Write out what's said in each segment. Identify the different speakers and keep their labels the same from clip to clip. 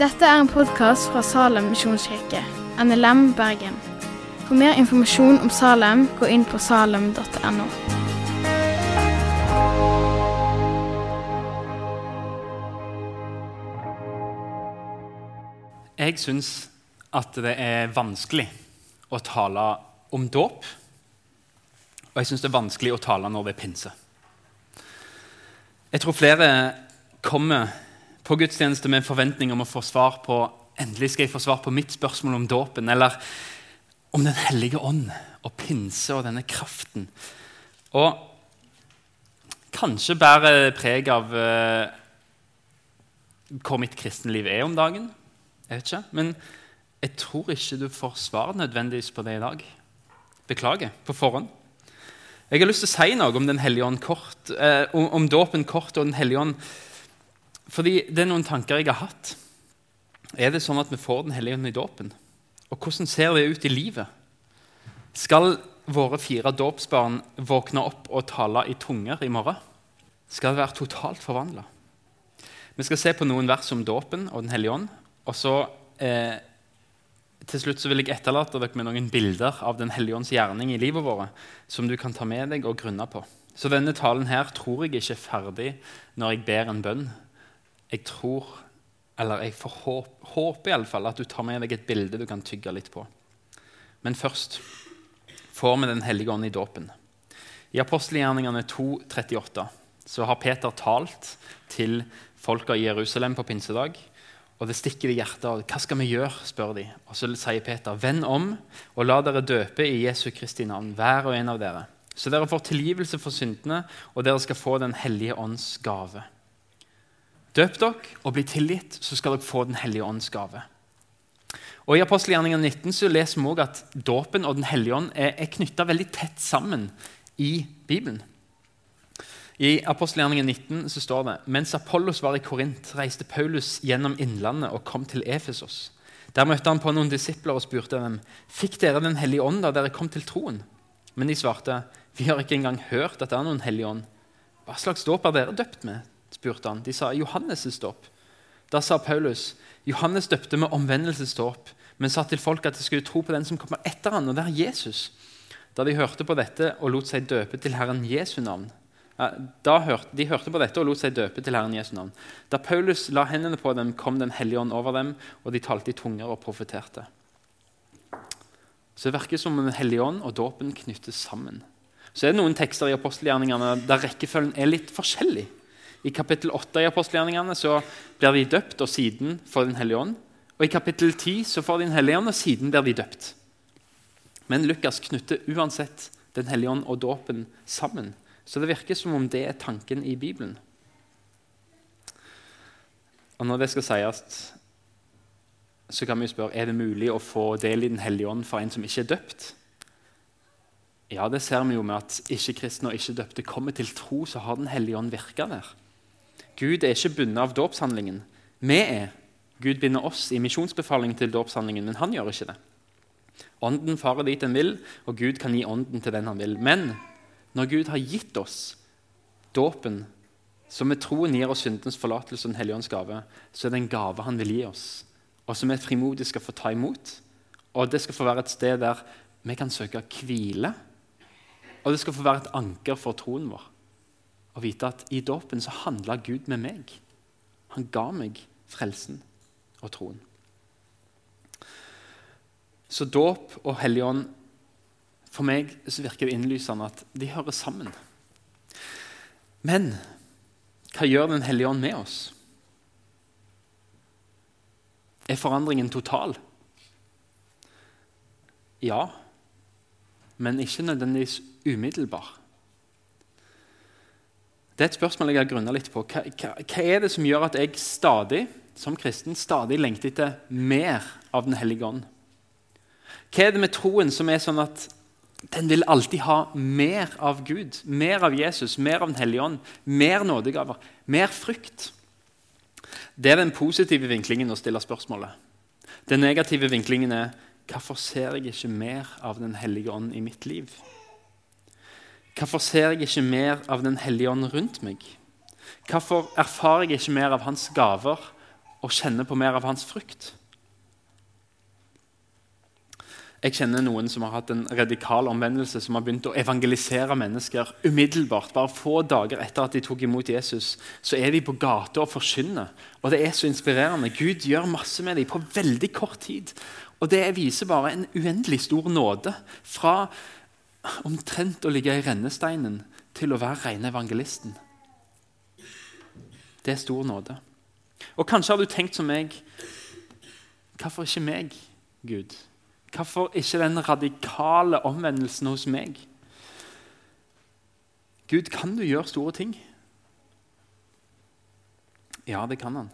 Speaker 1: Dette er en podkast fra Salem misjonskirke, NLM Bergen. For mer informasjon om Salem, gå inn på salem.no.
Speaker 2: Jeg syns at det er vanskelig å tale om dåp. Og jeg syns det er vanskelig å tale når det er pinse. Jeg tror flere kommer på gudstjeneste med en forventning om å få svar på endelig skal jeg få svar på mitt spørsmål om dåpen, eller om Den hellige ånd og pinse og denne kraften. Og kanskje bærer preg av uh, hvor mitt kristenliv er om dagen. Jeg vet ikke, Men jeg tror ikke du får svar nødvendigvis på det i dag. Beklager på forhånd. Jeg har lyst til å si noe om Den hellige ånd kort, uh, om, dåpen kort og Den hellige ånd. Fordi det er noen tanker jeg har hatt. Er det sånn at vi får Den hellige ånd i dåpen? Og hvordan ser det ut i livet? Skal våre fire dåpsbarn våkne opp og tale i tunger i morgen? Skal det være totalt forvandla? Vi skal se på noen vers om dåpen og Den hellige ånd. Og så eh, til slutt så vil jeg etterlate dere med noen bilder av Den hellige ånds gjerning i livet vårt som du kan ta med deg og grunne på. Så denne talen her tror jeg ikke er ferdig når jeg ber en bønn. Jeg tror, eller jeg får håp, håper iallfall at du tar med deg et bilde du kan tygge litt på. Men først får vi Den hellige ånd i dåpen. I apostelgjerningene 2.38 så har Peter talt til folka i Jerusalem på pinsedag. Og det stikker i hjertet. Og, Hva skal vi gjøre? spør de. Og så sier Peter, vend om og la dere døpe i Jesu Kristi navn, hver og en av dere. Så dere får tilgivelse for syndene, og dere skal få Den hellige ånds gave. Døp dere og bli tilgitt, så skal dere få Den hellige ånds gave. Og I apostelgjerningen 19 så leser vi også at dåpen og Den hellige ånd er, er knytta veldig tett sammen i Bibelen. I apostelgjerningen 19 så står det mens Apollos var i Korint, reiste Paulus gjennom innlandet og kom til Efesos. Der møtte han på noen disipler og spurte dem fikk dere Den hellige ånd da dere kom til troen. Men de svarte vi har ikke engang hørt at det er noen hellige ånd. Hva slags dåp er dere døpt med? Spurte han. De sa Johannes' dåp. Da sa Paulus Johannes døpte med omvendelsesdåp, men sa til folk at de skulle tro på den som kommer etter han, og det er Jesus. Da de hørte på dette og lot seg døpe til Herren Jesu navn. Da hørte, de hørte på dette og lot seg døpe til Herren Jesu navn. Da Paulus la hendene på dem, kom Den hellige ånd over dem, og de talte i tunger og profeterte. Så det virker som om Den hellige ånd og dåpen knyttes sammen. Så er det noen tekster i apostelgjerningene der rekkefølgen er litt forskjellig. I kapittel 8 i apostelgjerningene så blir de døpt, og siden får Den hellige ånd. Og I kapittel 10 så får de Den hellige ånd, og siden blir de døpt. Men Lukas knytter uansett Den hellige ånd og dåpen sammen. Så det virker som om det er tanken i Bibelen. Og når det skal sies, så kan vi spørre er det mulig å få del i Den hellige ånd for en som ikke er døpt. Ja, det ser vi jo med at ikke-kristne og ikke-døpte kommer til tro, så har Den hellige ånd virka der. Gud er ikke bundet av dåpshandlingen. Vi er. Gud binder oss i misjonsbefalingen til dåpshandlingen, men han gjør ikke det. Ånden farer dit den vil, og Gud kan gi ånden til den han vil. Men når Gud har gitt oss dåpen, som med troen gir oss syndens forlatelse og Den hellige ånds gave, så er det en gave han vil gi oss, og som vi frimodig skal få ta imot. Og det skal få være et sted der vi kan søke hvile, og det skal få være et anker for troen vår. Å vite at i dåpen så handla Gud med meg. Han ga meg frelsen og troen. Så dåp og Hellig Ånd For meg så virker det innlysende at de hører sammen. Men hva gjør Den hellige ånd med oss? Er forandringen total? Ja, men ikke nødvendigvis umiddelbar. Det er et spørsmål jeg har grunna litt på. Hva, hva, hva, er det som gjør at jeg stadig som kristen stadig lengter etter mer av Den hellige ånd? Hva er det med troen som er sånn at den vil alltid ha mer av Gud, mer av Jesus, mer av Den hellige ånd, mer nådegaver, mer frykt? Det er den positive vinklingen å stille spørsmålet. Den negative vinklingen er hvorfor ser jeg ikke mer av Den hellige ånd i mitt liv? Hvorfor ser jeg ikke mer av Den hellige ånd rundt meg? Hvorfor erfarer jeg ikke mer av hans gaver og kjenner på mer av hans frukt. Jeg kjenner noen som har hatt en radikal omvendelse, som har begynt å evangelisere mennesker umiddelbart. Bare få dager etter at de tok imot Jesus, så er de på gata og forkynner. Og det er så inspirerende. Gud gjør masse med dem på veldig kort tid. Og det viser bare en uendelig stor nåde. Fra omtrent å ligge i rennesteinen til å være rene evangelisten. Det er stor nåde. Og kanskje har du tenkt som meg Hvorfor ikke meg, Gud? Hvorfor ikke den radikale omvendelsen hos meg? Gud, kan du gjøre store ting? Ja, det kan han.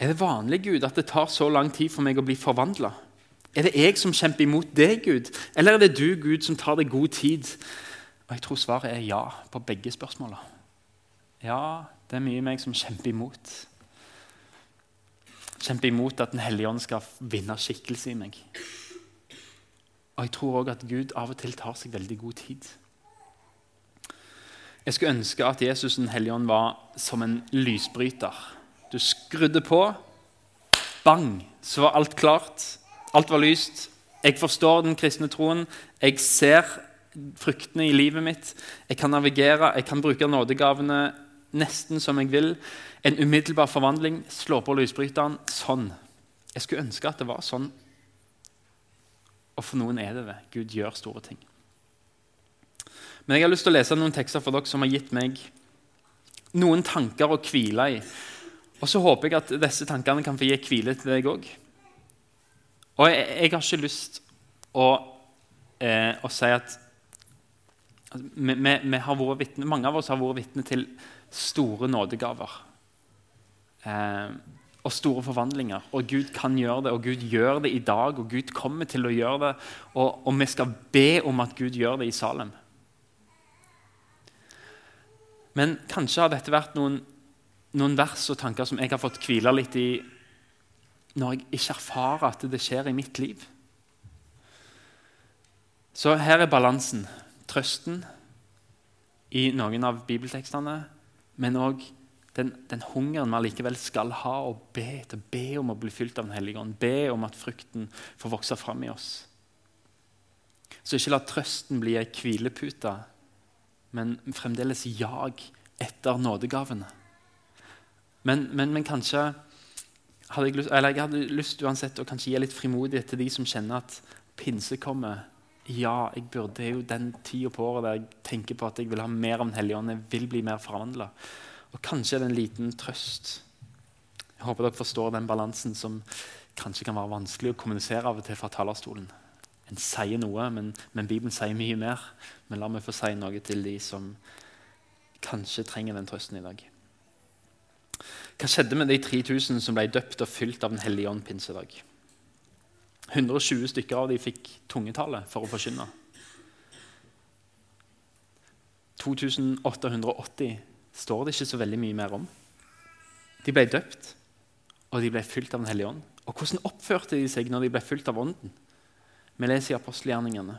Speaker 2: Er det vanlig Gud, at det tar så lang tid for meg å bli forvandla? Er det jeg som kjemper imot deg, Gud, eller er det du, Gud, som tar deg god tid? Og Jeg tror svaret er ja på begge spørsmåla. Ja, det er mye meg som kjemper imot. Kjemper imot at Den hellige ånd skal vinne skikkelse i meg. Og jeg tror òg at Gud av og til tar seg veldig god tid. Jeg skulle ønske at Jesus Den hellige ånd var som en lysbryter. Du skrudde på, bang, så var alt klart. Alt var lyst. Jeg forstår den kristne troen. Jeg ser fruktene i livet mitt. Jeg kan navigere, jeg kan bruke nådegavene nesten som jeg vil. En umiddelbar forvandling. Slå på lysbryteren. Sånn. Jeg skulle ønske at det var sånn. Og for noen er det det. Gud gjør store ting. Men jeg har lyst til å lese noen tekster for dere som har gitt meg noen tanker å hvile i. Og så håper jeg at disse tankene kan få gi hvile til deg òg. Og jeg, jeg, har ikke lyst å, eh, å si at vi, vi, vi vitne, Mange av oss har vært vitne til store nådegaver. Eh, og store forvandlinger. Og Gud kan gjøre det, og Gud gjør det i dag. Og Gud kommer til å gjøre det, og, og vi skal be om at Gud gjør det i Salem. Men kanskje har dette vært noen, noen vers og tanker som jeg har fått hvile litt i når jeg ikke erfarer at det skjer i mitt liv. Så her er balansen. Trøsten i noen av bibeltekstene men òg den, den, hungeren vi allikevel skal ha og be til, be om å bli fylt av Den hellige ånd, be om at frukten får vokse fram i oss. Så ikke la trøsten bli ei hvilepute, men fremdeles jag etter nådegavene. Men, men, men kanskje hadde jeg, lyst, jeg hadde lyst uansett å kanskje gi litt frimodighet til de som kjenner at pinse kommer. Ja, jeg burde, det er jo den tida på året der jeg tenker på at jeg vil ha mer av Den hellige ånd. Jeg vil bli mer forvandla. Og kanskje er det en liten trøst. Jeg håper dere forstår den balansen som kanskje kan være vanskelig å kommunisere av og til fra talerstolen. En sier noe, men, men Bibelen sier mye mer. Men la meg få si noe til de som kanskje trenger den trøsten i dag. Hva skjedde med de 3000 som ble døpt og fylt av Den hellige ånd pinsedag? 120 stykker av dem fikk tungetallet for å forkynne. 2880 står det ikke så veldig mye mer om. De ble døpt, og de ble fylt av Den hellige ånd. Og hvordan oppførte de seg når de ble fylt av Ånden? Vi leser i apostelgjerningene,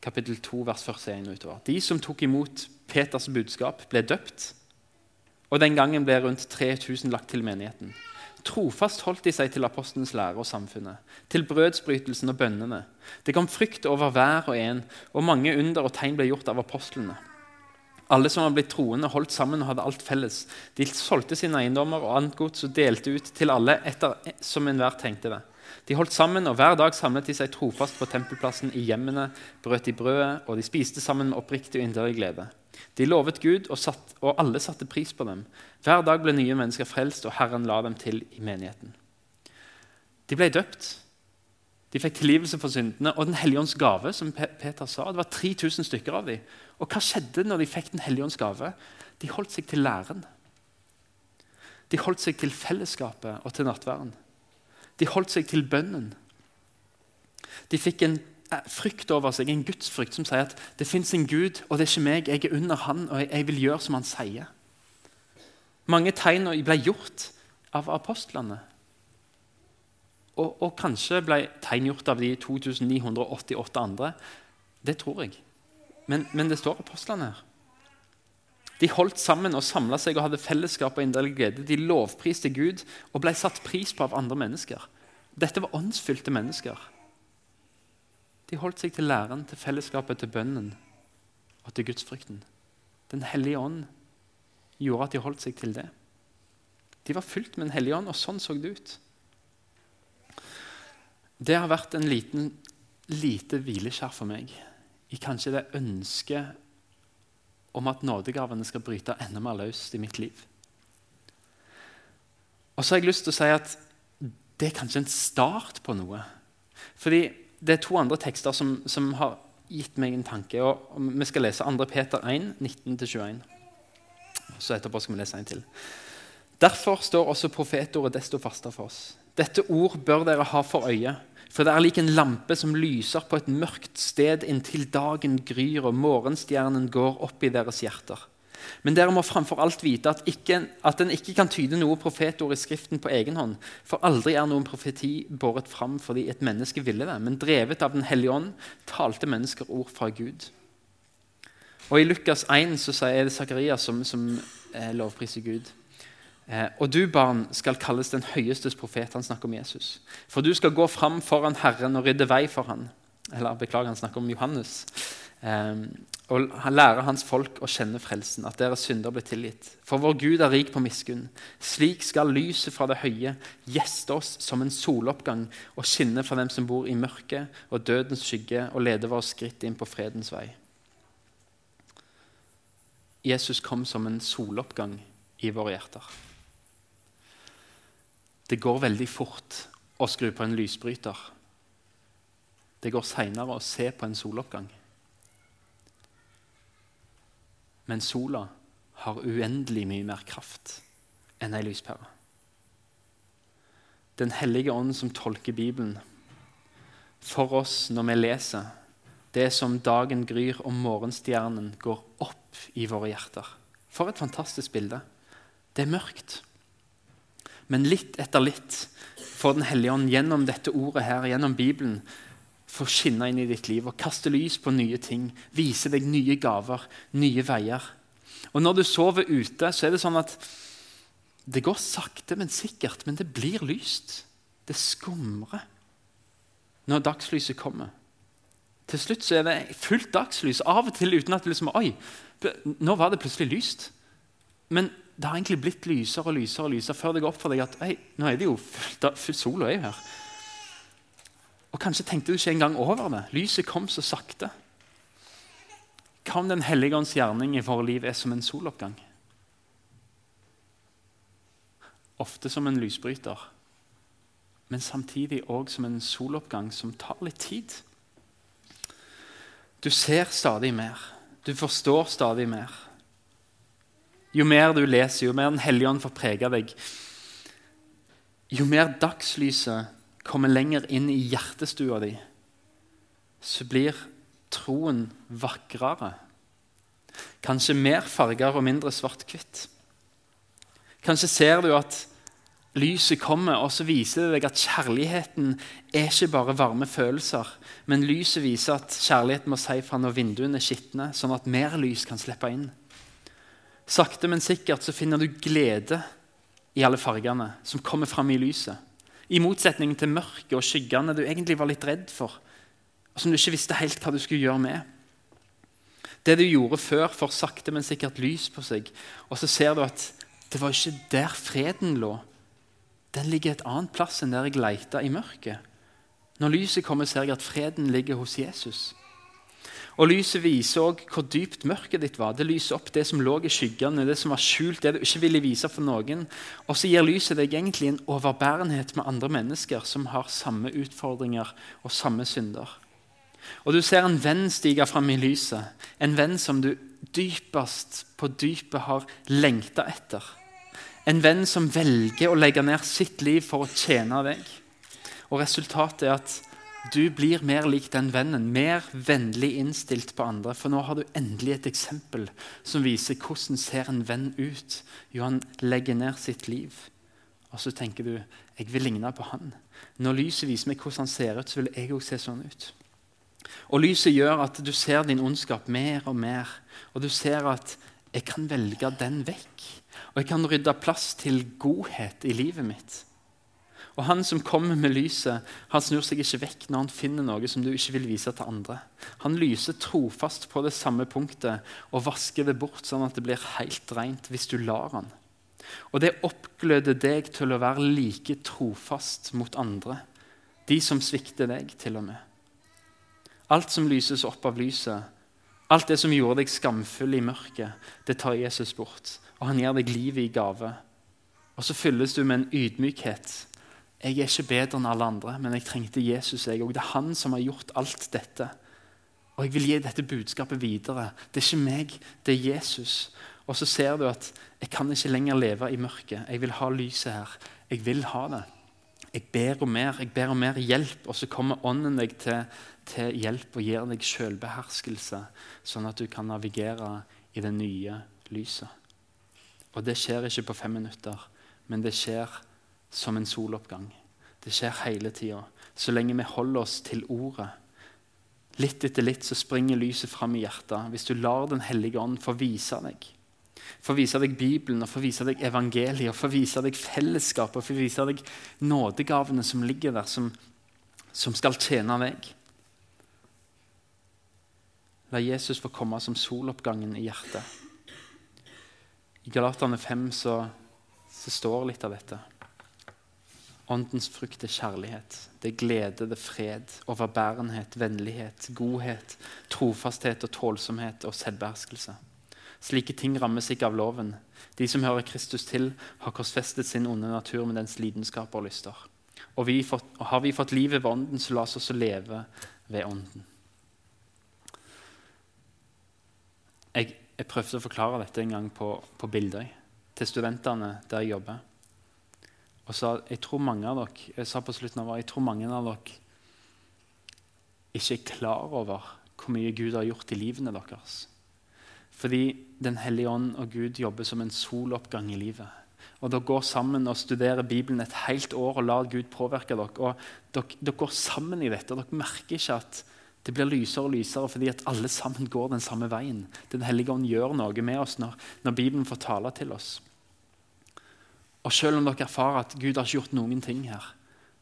Speaker 2: kapittel 2, vers 41 utover. De som tok imot Peters budskap, ble døpt, og den gangen ble rundt 3000 lagt til menigheten. Trofast holdt de seg til apostelens lære og samfunnet, til brødsbrytelsen og bønnene. Det kom frykt over hver og en, og mange under og tegn ble gjort av apostlene. Alle som var blitt troende, holdt sammen og hadde alt felles. De solgte sine eiendommer og annet gods og delte ut til alle etter som enhver tenkte det. De holdt sammen, og hver dag samlet de seg trofast på tempelplassen i hjemmene, brøt de brødet, og de spiste sammen med oppriktig og inderlig glede. De lovet Gud, og, satt, og, alle satte pris på dem. Hver dag ble nye mennesker frelst, og Herren la dem til i menigheten. De ble døpt. De fikk tilgivelse for syndene og Den hellige ånds gave. som Peter sa. Det var 3000 stykker av dem. Og hva skjedde når de fikk Den hellige ånds gave? De holdt seg til læren. De holdt seg til fellesskapet og til nattværen. De holdt seg til bønnen. De fikk en frykt over seg, en gudsfrykt som sier at det fins en Gud, og det er ikke meg, jeg er under han, og jeg vil gjøre som han sier. Mange tegn ble gjort av apostlene. Og, og, kanskje ble tegn gjort av de 2988 andre. Det tror jeg. Men, men det står apostlene her. De holdt sammen og samla seg og hadde fellesskap og inderlig glede. De lovpriste Gud og ble satt pris på av andre mennesker. Dette var åndsfylte mennesker. De holdt seg til læren, til fellesskapet, til bønnen og til gudsfrykten. Den hellige ånd gjorde at de holdt seg til det. De var fylt med Den hellige ånd, og sånn så det ut. Det har vært en liten, lite hvileskjær for meg i kanskje det ønsket om at nådegavene skal bryte enda mer løst i mitt liv. Og så har jeg lyst til å si at det er kanskje en start på noe. Fordi det er to andre tekster som, som har gitt meg en tanke. og Vi skal lese 2. Peter 1, 19-21. Så etterpå skal vi lese en til. Derfor står også profetordet desto fastere for oss. Dette ord bør dere ha for øye, for det er lik en lampe som lyser på et mørkt sted inntil dagen gryr og morgenstjernen går opp i deres hjerter. Men dere må framfor alt vite at, ikke, at en ikke kan tyde noe profetord i Skriften på egen hånd. For aldri er noen profeti båret fram fordi et menneske ville det. Men drevet av Den hellige ånd talte mennesker ord fra Gud. Og I Lukas 1 så er det Sakarias som, som eh, lovpriser Gud. Eh, og du, barn, skal kalles den høyestes profet. Han snakker om Jesus. For du skal gå fram foran Herren og rydde vei for han. Eller beklager, han snakker om Johannes. Eh, og lære hans folk å kjenne frelsen, at deres synder blir tilgitt. For vår Gud er rik på miskunn. Slik skal lyset fra det høye gjeste oss som en soloppgang og skinne fra dem som bor i mørket og dødens skygge, og lede våre skritt inn på fredens vei. Jesus kom som en soloppgang i våre hjerter. Det går veldig fort å skru på en lysbryter. Det går seinere å se på en soloppgang. Men sola har uendelig mye mer kraft enn ei lyspære. Den hellige ånd som tolker Bibelen for oss når vi leser, det som dagen gryr og morgenstjernen går opp i våre hjerter. For et fantastisk bilde. Det er mørkt. Men litt etter litt får Den hellige ånd gjennom dette ordet her, gjennom Bibelen, få skinne inn i ditt liv og kaste lys på nye ting. Vise deg nye gaver, nye veier. Og Når du sover ute, så er det sånn at det går sakte, men sikkert. Men det blir lyst. Det skumrer når dagslyset kommer. Til slutt så er det fullt dagslys, av og til uten at det liksom Oi, nå var det plutselig lyst. Men det har egentlig blitt lysere og lysere og lysere før det går opp for deg at ei, nå er det jo fullt, fullt sola er jo her. Og Kanskje tenkte du ikke engang over det. Lyset kom så sakte. Hva om Den hellige ånds gjerning i våre liv er som en soloppgang? Ofte som en lysbryter, men samtidig òg som en soloppgang som tar litt tid. Du ser stadig mer. Du forstår stadig mer. Jo mer du leser, jo mer Den hellige ånd får prege deg, jo mer dagslyset kommer lenger inn i hjertestua di, så blir troen vakrere. Kanskje mer farger og mindre svart-hvitt. Kanskje ser du at lyset kommer, og så viser det deg at kjærligheten er ikke bare varme følelser, men lyset viser at kjærligheten må si fra når vinduene er skitne, sånn at mer lys kan slippe inn. Sakte, men sikkert så finner du glede i alle fargene som kommer fram i lyset. I motsetning til mørket og skyggene du egentlig var litt redd for, og som du ikke visste helt hva du skulle gjøre med. Det du gjorde før, får sakte, men sikkert lys på seg. Og så ser du at det var ikke der freden lå. Den ligger et annet plass enn der jeg leita i mørket. Når lyset kommer, ser jeg at freden ligger hos Jesus. Og Lyset viser også hvor dypt mørket ditt var. Det lyser opp det som lå i skyggene, det som var skjult, det du ikke ville vise for noen. Og så gir lyset deg egentlig en overbærenhet med andre mennesker som har samme utfordringer og samme synder. Og du ser en venn stige fram i lyset, en venn som du dypest på dypet har lengta etter. En venn som velger å legge ned sitt liv for å tjene deg. Og resultatet er at du blir mer lik den vennen, mer vennlig innstilt på andre. For nå har du endelig et eksempel som viser hvordan ser en venn ut. Jo, han legger ned sitt liv. Og så tenker du jeg vil ligne på han. Når lyset viser meg hvordan han ser ut, så vil jeg òg se sånn ut. Og Lyset gjør at du ser din ondskap mer og mer. Og du ser at jeg kan velge den vekk. Og jeg kan rydde plass til godhet i livet mitt. Og han som kommer med lyset, han snur seg ikke vekk når han finner noe som du ikke vil vise til andre. Han lyser trofast på det samme punktet og vasker det bort sånn at det blir helt rent hvis du lar han. Og det oppgløder deg til å være like trofast mot andre. De som svikter deg, til og med. Alt som lyses opp av lyset, alt det som gjorde deg skamfull i mørket, det tar Jesus bort. Og han gir deg livet i gave. Og så fylles du med en ydmykhet jeg er ikke bedre enn alle andre, men jeg trengte Jesus. Jeg, og Det er han som har gjort alt dette. Og jeg vil gi dette budskapet videre. Det er ikke meg, det er Jesus. Og så ser du at jeg kan ikke lenger leve i mørket. Jeg vil ha lyset her. Jeg vil ha det. Jeg ber om mer. Jeg ber om mer hjelp, og så kommer Ånden deg til, til hjelp og gir deg selvbeherskelse, sånn at du kan navigere i det nye lyset. Og det skjer ikke på fem minutter, men det skjer som en soloppgang. Det skjer hele tida. Så lenge vi holder oss til ordet. Litt etter litt så springer lyset fram i hjertet. Hvis du lar Den hellige ånd få vise deg. Få vise deg Bibelen, og få vise deg evangeliet, få vise deg fellesskapet få vise deg nådegavene som ligger der, som, som skal tjene deg. La Jesus få komme som soloppgangen i hjertet. I Galaterne 5 så, så står litt av dette. Åndens frukt er kjærlighet, det er glede, det er fred, overbærenhet, vennlighet, godhet, trofasthet og tålsomhet og selvbeherskelse. Slike ting rammes ikke av loven. De som hører Kristus til, har korsfestet sin onde natur med dens lidenskaper og lyster. Og, vi fått, og har vi fått livet ved Ånden, så la oss også leve ved Ånden. Jeg, jeg prøvde å forklare dette en gang på, på bilder til studentene der jeg jobber og sa jeg tror mange av dere jeg sa på slutten av jeg tror mange av dere ikke er klar over hvor mye Gud har gjort i livene deres. Fordi Den hellige ånd og Gud jobber som en soloppgang i livet. Og Dere går sammen og studerer Bibelen et helt år og lar Gud påvirke dere. og Dere, dere går sammen i dette, og dere merker ikke at det blir lysere og lysere fordi at alle sammen går den samme veien. Den hellige ånd gjør noe med oss når, når Bibelen får tale til oss. Og selv om dere erfarer at Gud har ikke gjort noen ting her,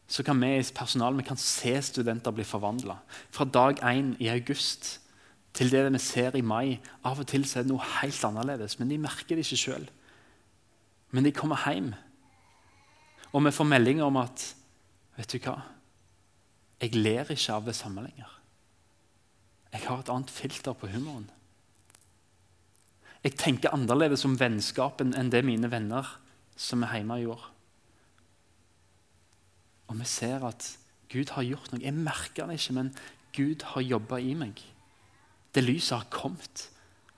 Speaker 2: så kan vi i personalet vi kan se studenter bli forvandla. Fra dag én i august til det vi ser i mai. Av og til er det noe helt annerledes, men de merker det ikke sjøl. Men de kommer hjem, og vi får meldinger om at Vet du hva? Jeg ler ikke av det samme lenger. Jeg har et annet filter på humoren. Jeg tenker annerledes om vennskapen enn det mine venner som er hjemme i. Og vi ser at Gud har gjort noe. Jeg merker det ikke, men Gud har jobba i meg. Det lyset har kommet.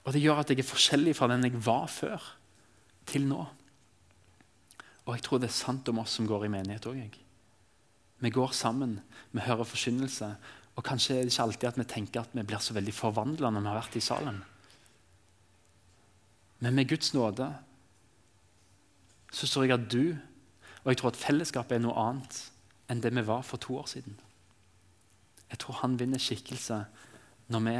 Speaker 2: Og det gjør at jeg er forskjellig fra den jeg var før, til nå. Og jeg tror det er sant om oss som går i menighet òg. Vi går sammen, vi hører forkynnelse. Og kanskje er det ikke alltid at vi tenker at vi blir så veldig forvandla når vi har vært i salen. Men med Guds nåde så tror jeg at du og jeg tror at fellesskapet er noe annet enn det vi var for to år siden. Jeg tror han vinner skikkelse når vi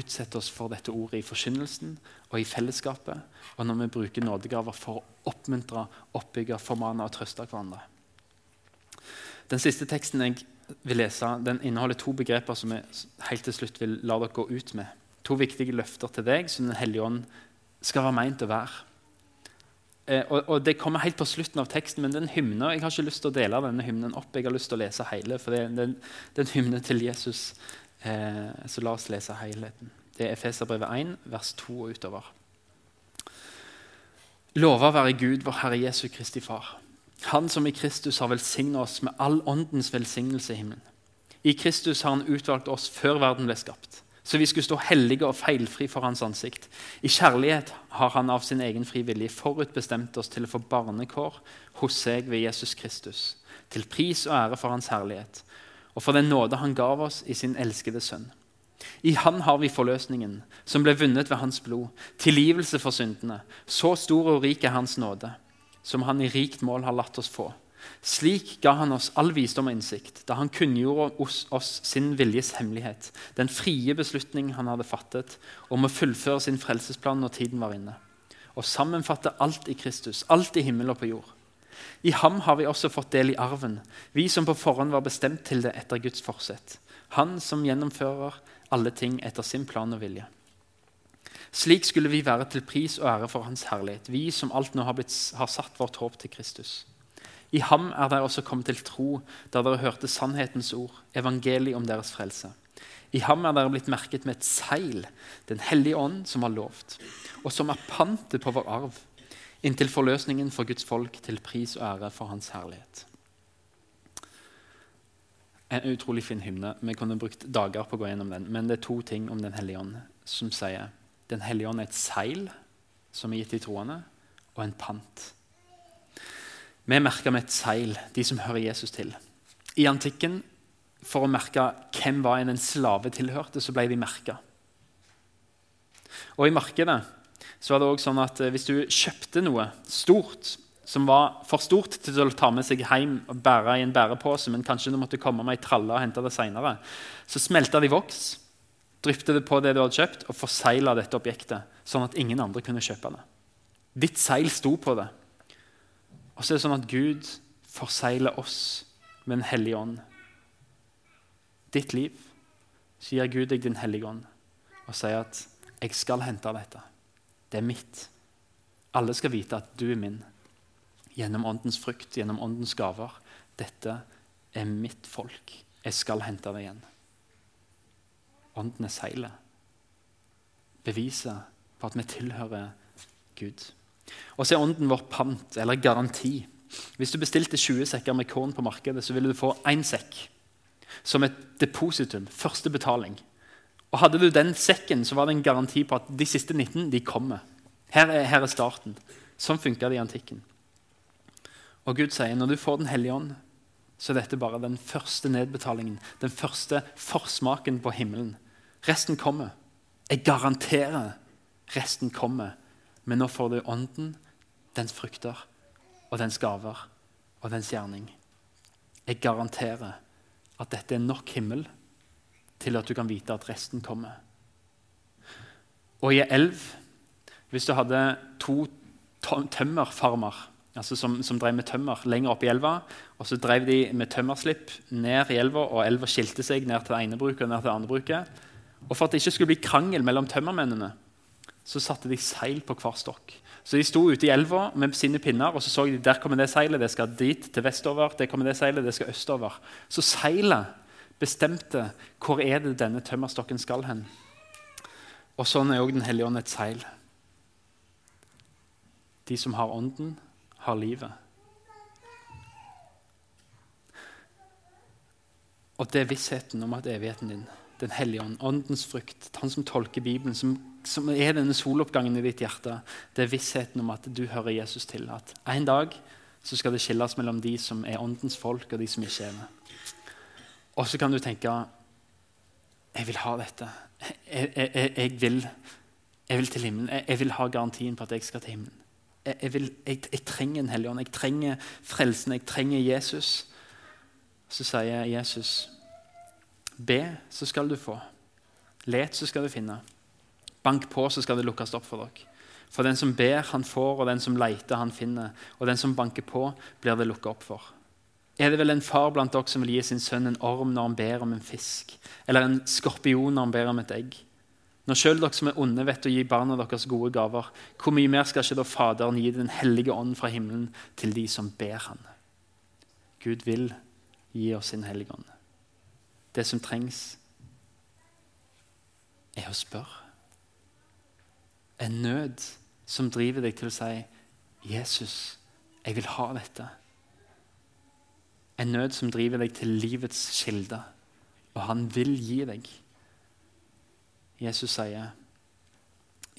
Speaker 2: utsetter oss for dette ordet i forkynnelsen og i fellesskapet, og når vi bruker nådegaver for å oppmuntre, oppbygge, formane og trøste hverandre. Den siste teksten jeg vil lese, den inneholder to begreper som jeg helt til slutt vil la dere gå ut med. To viktige løfter til deg som Den hellige ånd skal være meint å være. Eh, og, og, Det kommer helt på slutten av teksten, men den hymnen, jeg har ikke lyst til å dele denne hymnen opp. Jeg har lyst til å lese hele, for det, er en hymne til Jesus. Eh, så la oss lese helheten. Det er Efeserbrevet 1, vers 2 og utover. Lova være Gud, vår Herre Jesu Kristi Far. Han som i Kristus har velsignet oss med all åndens velsignelse i himmelen. I Kristus har han utvalgt oss før verden ble skapt så vi skulle stå hellige og feilfri for hans ansikt. I kjærlighet har han av sin egen fri vilje forutbestemt oss til å få barnekår hos seg ved Jesus Kristus, til pris og ære for hans herlighet, og for den nåde han gav oss i sin elskede sønn. I Han har vi forløsningen, som ble vunnet ved Hans blod, tilgivelse for syndene. Så stor og rik er Hans nåde, som Han i rikt mål har latt oss få. Slik ga han oss all visdom og innsikt da han kunngjorde oss, oss sin viljes hemmelighet, den frie beslutning han hadde fattet om å fullføre sin frelsesplan når tiden var inne, og sammenfatte alt i Kristus, alt i himmel og på jord. I ham har vi også fått del i arven, vi som på forhånd var bestemt til det etter Guds forsett. Han som gjennomfører alle ting etter sin plan og vilje. Slik skulle vi være til pris og ære for Hans herlighet, vi som alt nå har, blitt, har satt vårt håp til Kristus. I ham er dere også kommet til tro da dere hørte sannhetens ord, evangeliet om deres frelse. I ham er dere blitt merket med et seil, Den hellige ånd, som har lovt, og som er pantet på vår arv, inntil forløsningen for Guds folk til pris og ære for Hans herlighet. En utrolig fin hymne. Vi kunne brukt dager på å gå gjennom den, men det er to ting om Den hellige ånd som sier Den hellige ånd er et seil som er gitt de troende, og en pant. Vi er merka med et seil, de som hører Jesus til. I antikken, for å merke hvem var en en slave tilhørte, så ble de merka. Og i markedet så var det også sånn at eh, hvis du kjøpte noe stort som var for stort til å ta med seg hjem og bære i en bærepose, men kanskje du måtte komme med ei tralle og hente det senere, så smelta de voks, drypte det på det du hadde kjøpt, og forsegla dette objektet, sånn at ingen andre kunne kjøpe det. Ditt seil sto på det. Og så er det sånn at Gud forsegler oss med en hellig ånd. Ditt liv så gir Gud deg Din hellige ånd og sier at 'jeg skal hente dette'. Det er mitt. Alle skal vite at du er min. Gjennom åndens frukt, gjennom åndens gaver. Dette er mitt folk. Jeg skal hente det igjen. Ånden er seilet. Beviset på at vi tilhører Gud. Og så er ånden vår pant, eller garanti. Hvis du bestilte 20 sekker med korn på markedet, så ville du få én sekk som et depositum, første betaling. Og Hadde du den sekken, så var det en garanti på at de siste 19 de kommer. Her er, her er starten. Sånn funka det i antikken. Og Gud sier når du får Den hellige ånd, så er dette bare den første nedbetalingen. Den første forsmaken på himmelen. Resten kommer. Jeg garanterer resten kommer men nå får du Ånden, dens frukter og dens gaver og dens gjerning. Jeg garanterer at dette er nok himmel til at du kan vite at resten kommer. Og i elv, hvis du hadde to tømmerfarmer altså som, som, drev med tømmer lenger opp i elva, og så drev de med tømmerslipp ned i elva, og elva skilte seg ned til det ene bruket og ned til det andre bruket. Og For at det ikke skulle bli krangel mellom tømmermennene, så satte de seil på hver stokk. Så De sto ute i elva med sine pinner og så så de der kommer det seilet, det skal dit til vestover. Der kommer det seilet, det skal østover. Så seilet bestemte hvor er det denne tømmerstokken skal hen. Og Sånn er òg Den hellige ånd et seil. De som har ånden, har livet. Og det er vissheten om at evigheten din, Den hellige ånd, åndens frukt, han som tolker Bibelen, som som er denne soloppgangen i ditt hjerte, det er vissheten om at du hører Jesus til. At en dag så skal det skilles mellom de som er åndens folk, og de som ikke er det. Og så kan du tenke jeg vil ha dette. Jeg, jeg, jeg, vil, jeg vil, til himmelen. Jeg, vil ha garantien på at jeg skal til himmelen. Vil, jeg, trenger en hellig ånd. Jeg trenger frelsen. Jeg trenger Jesus. Så sier Jesus, be, så skal du få. Let, så skal du finne. Bank på, så skal det lukkes opp for dere. For den som ber, han får, og den som leter, han finner. Og den som banker på, blir det lukket opp for. Er det vel en far blant dere som vil gi sin sønn en orm når han ber om en fisk? Eller en skorpion når han ber om et egg? Når sjøl dere som er onde, vet å gi barna deres gode gaver, hvor mye mer skal ikke da Faderen gi Den hellige ånd fra himmelen til de som ber Han? Gud vil gi oss sin hellige ånd. Det som trengs, er å spørre en nød som driver deg til å si 'Jesus, jeg vil ha dette'. En nød som driver deg til livets kilde, og han vil gi deg. Jesus sier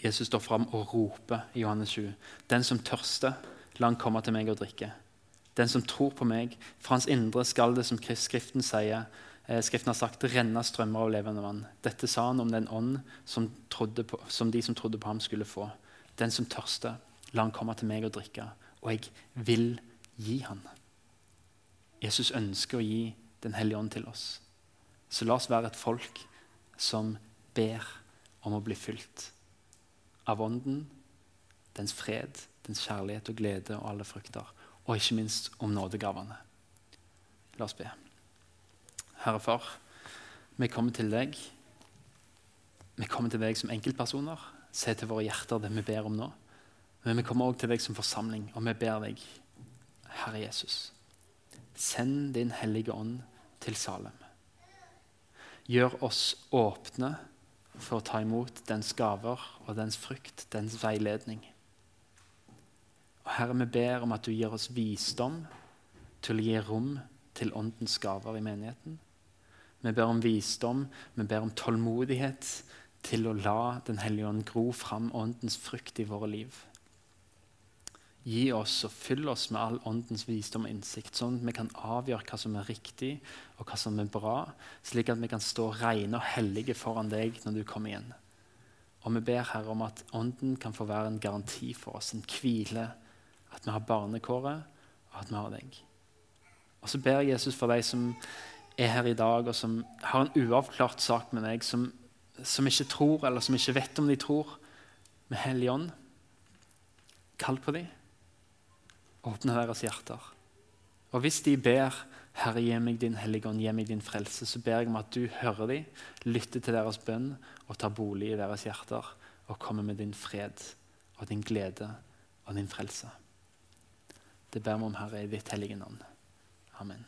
Speaker 2: Jesus står fram og roper i Johannes 7. Den som tørster, la han komme til meg og drikke. Den som tror på meg, fra hans indre skal det, som Skriften sier, Skriften har sagt 'renne strømmer av levende vann'. Dette sa han om den ånd som, på, som, de som trodde på ham, skulle få. Den som tørster, la han komme til meg og drikke, og jeg vil gi han. Jesus ønsker å gi Den hellige ånd til oss. Så la oss være et folk som ber om å bli fylt av Ånden, dens fred, dens kjærlighet og glede og alle frukter. Og ikke minst om nådegavene. La oss be. Herre Far, vi kommer til deg. Vi kommer til deg som enkeltpersoner. Se til våre hjerter det vi ber om nå. Men vi kommer også til deg som forsamling, og vi ber deg, Herre Jesus, send din Hellige Ånd til Salem. Gjør oss åpne for å ta imot dens gaver og dens frukt, dens veiledning. Og Herre, vi ber om at du gir oss visdom til å gi rom til Åndens gaver i menigheten. Vi ber om visdom, vi ber om tålmodighet til å la Den hellige ånd gro fram Åndens frukt i våre liv. Gi oss og fyll oss med all åndens visdom og innsikt, sånn at vi kan avgjøre hva som er riktig og hva som er bra, slik at vi kan stå rene og hellige foran deg når du kommer igjen. Og vi ber Herre om at Ånden kan få være en garanti for oss, en hvile. At vi har barnekåret, og at vi har deg. Og så ber jeg Jesus for deg som er her i dag, og som har en uavklart sak med deg, som, som ikke tror, eller som ikke vet om de tror, med Hellig Ånd. Kall på dem. Åpne deres hjerter. Og hvis de ber Herre, gi meg din hellige ånd, gi meg din frelse, så ber jeg om at du hører dem, lytter til deres bønn og tar bolig i deres hjerter og kommer med din fred og din glede og din frelse. Det ber vi om, Herre, i ditt hellige navn. Amen.